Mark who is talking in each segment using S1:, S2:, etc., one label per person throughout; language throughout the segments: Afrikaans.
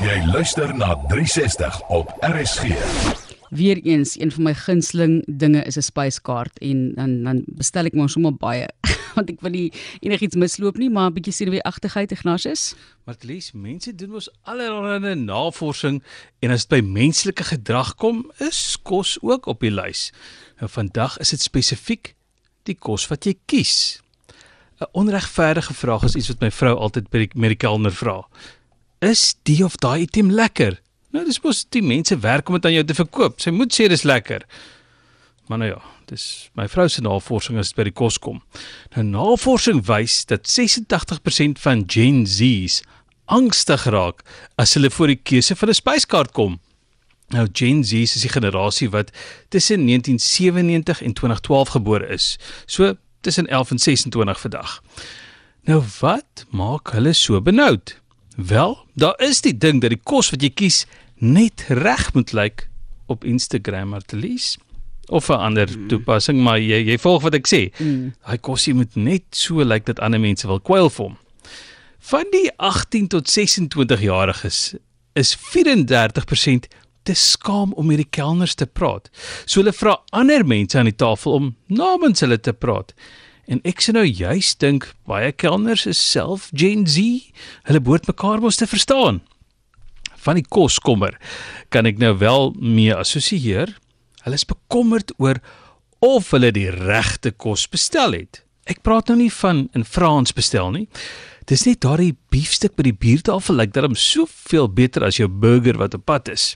S1: Jy luister na 360 op RSG.
S2: Weereens een van my gunsteling dinge is 'n spyskaart en dan dan bestel ek maar sommer baie want ek wil nie enigiets misloop nie, maar 'n bietjie senuweeagtigheid Ignatius.
S3: Maar least mense doen mos allerlei navorsing en as dit by menslike gedrag kom, is kos ook op die lys. Nou vandag is dit spesifiek die kos wat jy kies. 'n Onregverdige vraag is iets wat my vrou altyd by die met die kelner vra. Is die of daai item lekker? Nou dis mos die mense werk om dit aan jou te verkoop. Sy moet sê dis lekker. Maar nou ja, dis my vrou se navorsing as dit by die kos kom. Nou navorsing wys dat 86% van Gen Z's angstig raak as hulle voor die keuse van 'n spyskaart kom. Nou Gen Z is die generasie wat tussen 1997 en 2012 gebore is. So tussen 11 en 26 vandag. Nou wat maak hulle so benoud? Wel, daar is die ding dat die kos wat jy kies net reg moet lyk op Instagram of Telies of 'n ander mm. toepassing, maar jy jy volg wat ek sê. Mm. Daai kosie moet net so lyk dat ander mense wil kwyl vir hom. Van die 18 tot 26 jariges is 34% te skaam om met die kelners te praat. So hulle vra ander mense aan die tafel om namens hulle te praat. En ek sê nou juist dink baie kelners is self Gen Z. Hulle behoort mekaar mos te verstaan. Van die koskommer kan ek nou wel mee assosieer. Hulle is bekommerd oor of hulle die regte kos bestel het. Ek praat nou nie van in Frans bestel nie. Dis net daardie biefstuk by die buurtafel lyk like, darem soveel beter as jou burger wat op pad is.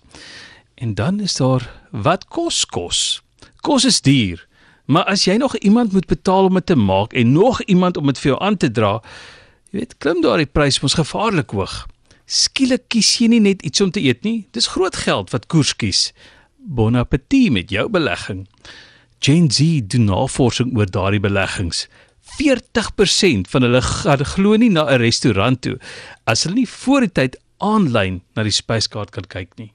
S3: En dan is daar wat kos kos. Kos is duur. Maar as jy nog iemand moet betaal om dit te maak en nog iemand om dit vir jou aan te dra, jy weet, klim daardie prys mos gevaarlik hoog. Skielik kies jy nie net iets om te eet nie, dis groot geld wat koers kies. Bon appétit met jou belegging. Gen Z doen navorsing oor daardie beleggings. 40% van hulle gaan glo nie na 'n restaurant toe as hulle nie voor die tyd aanlyn na die spyskaart kan kyk nie.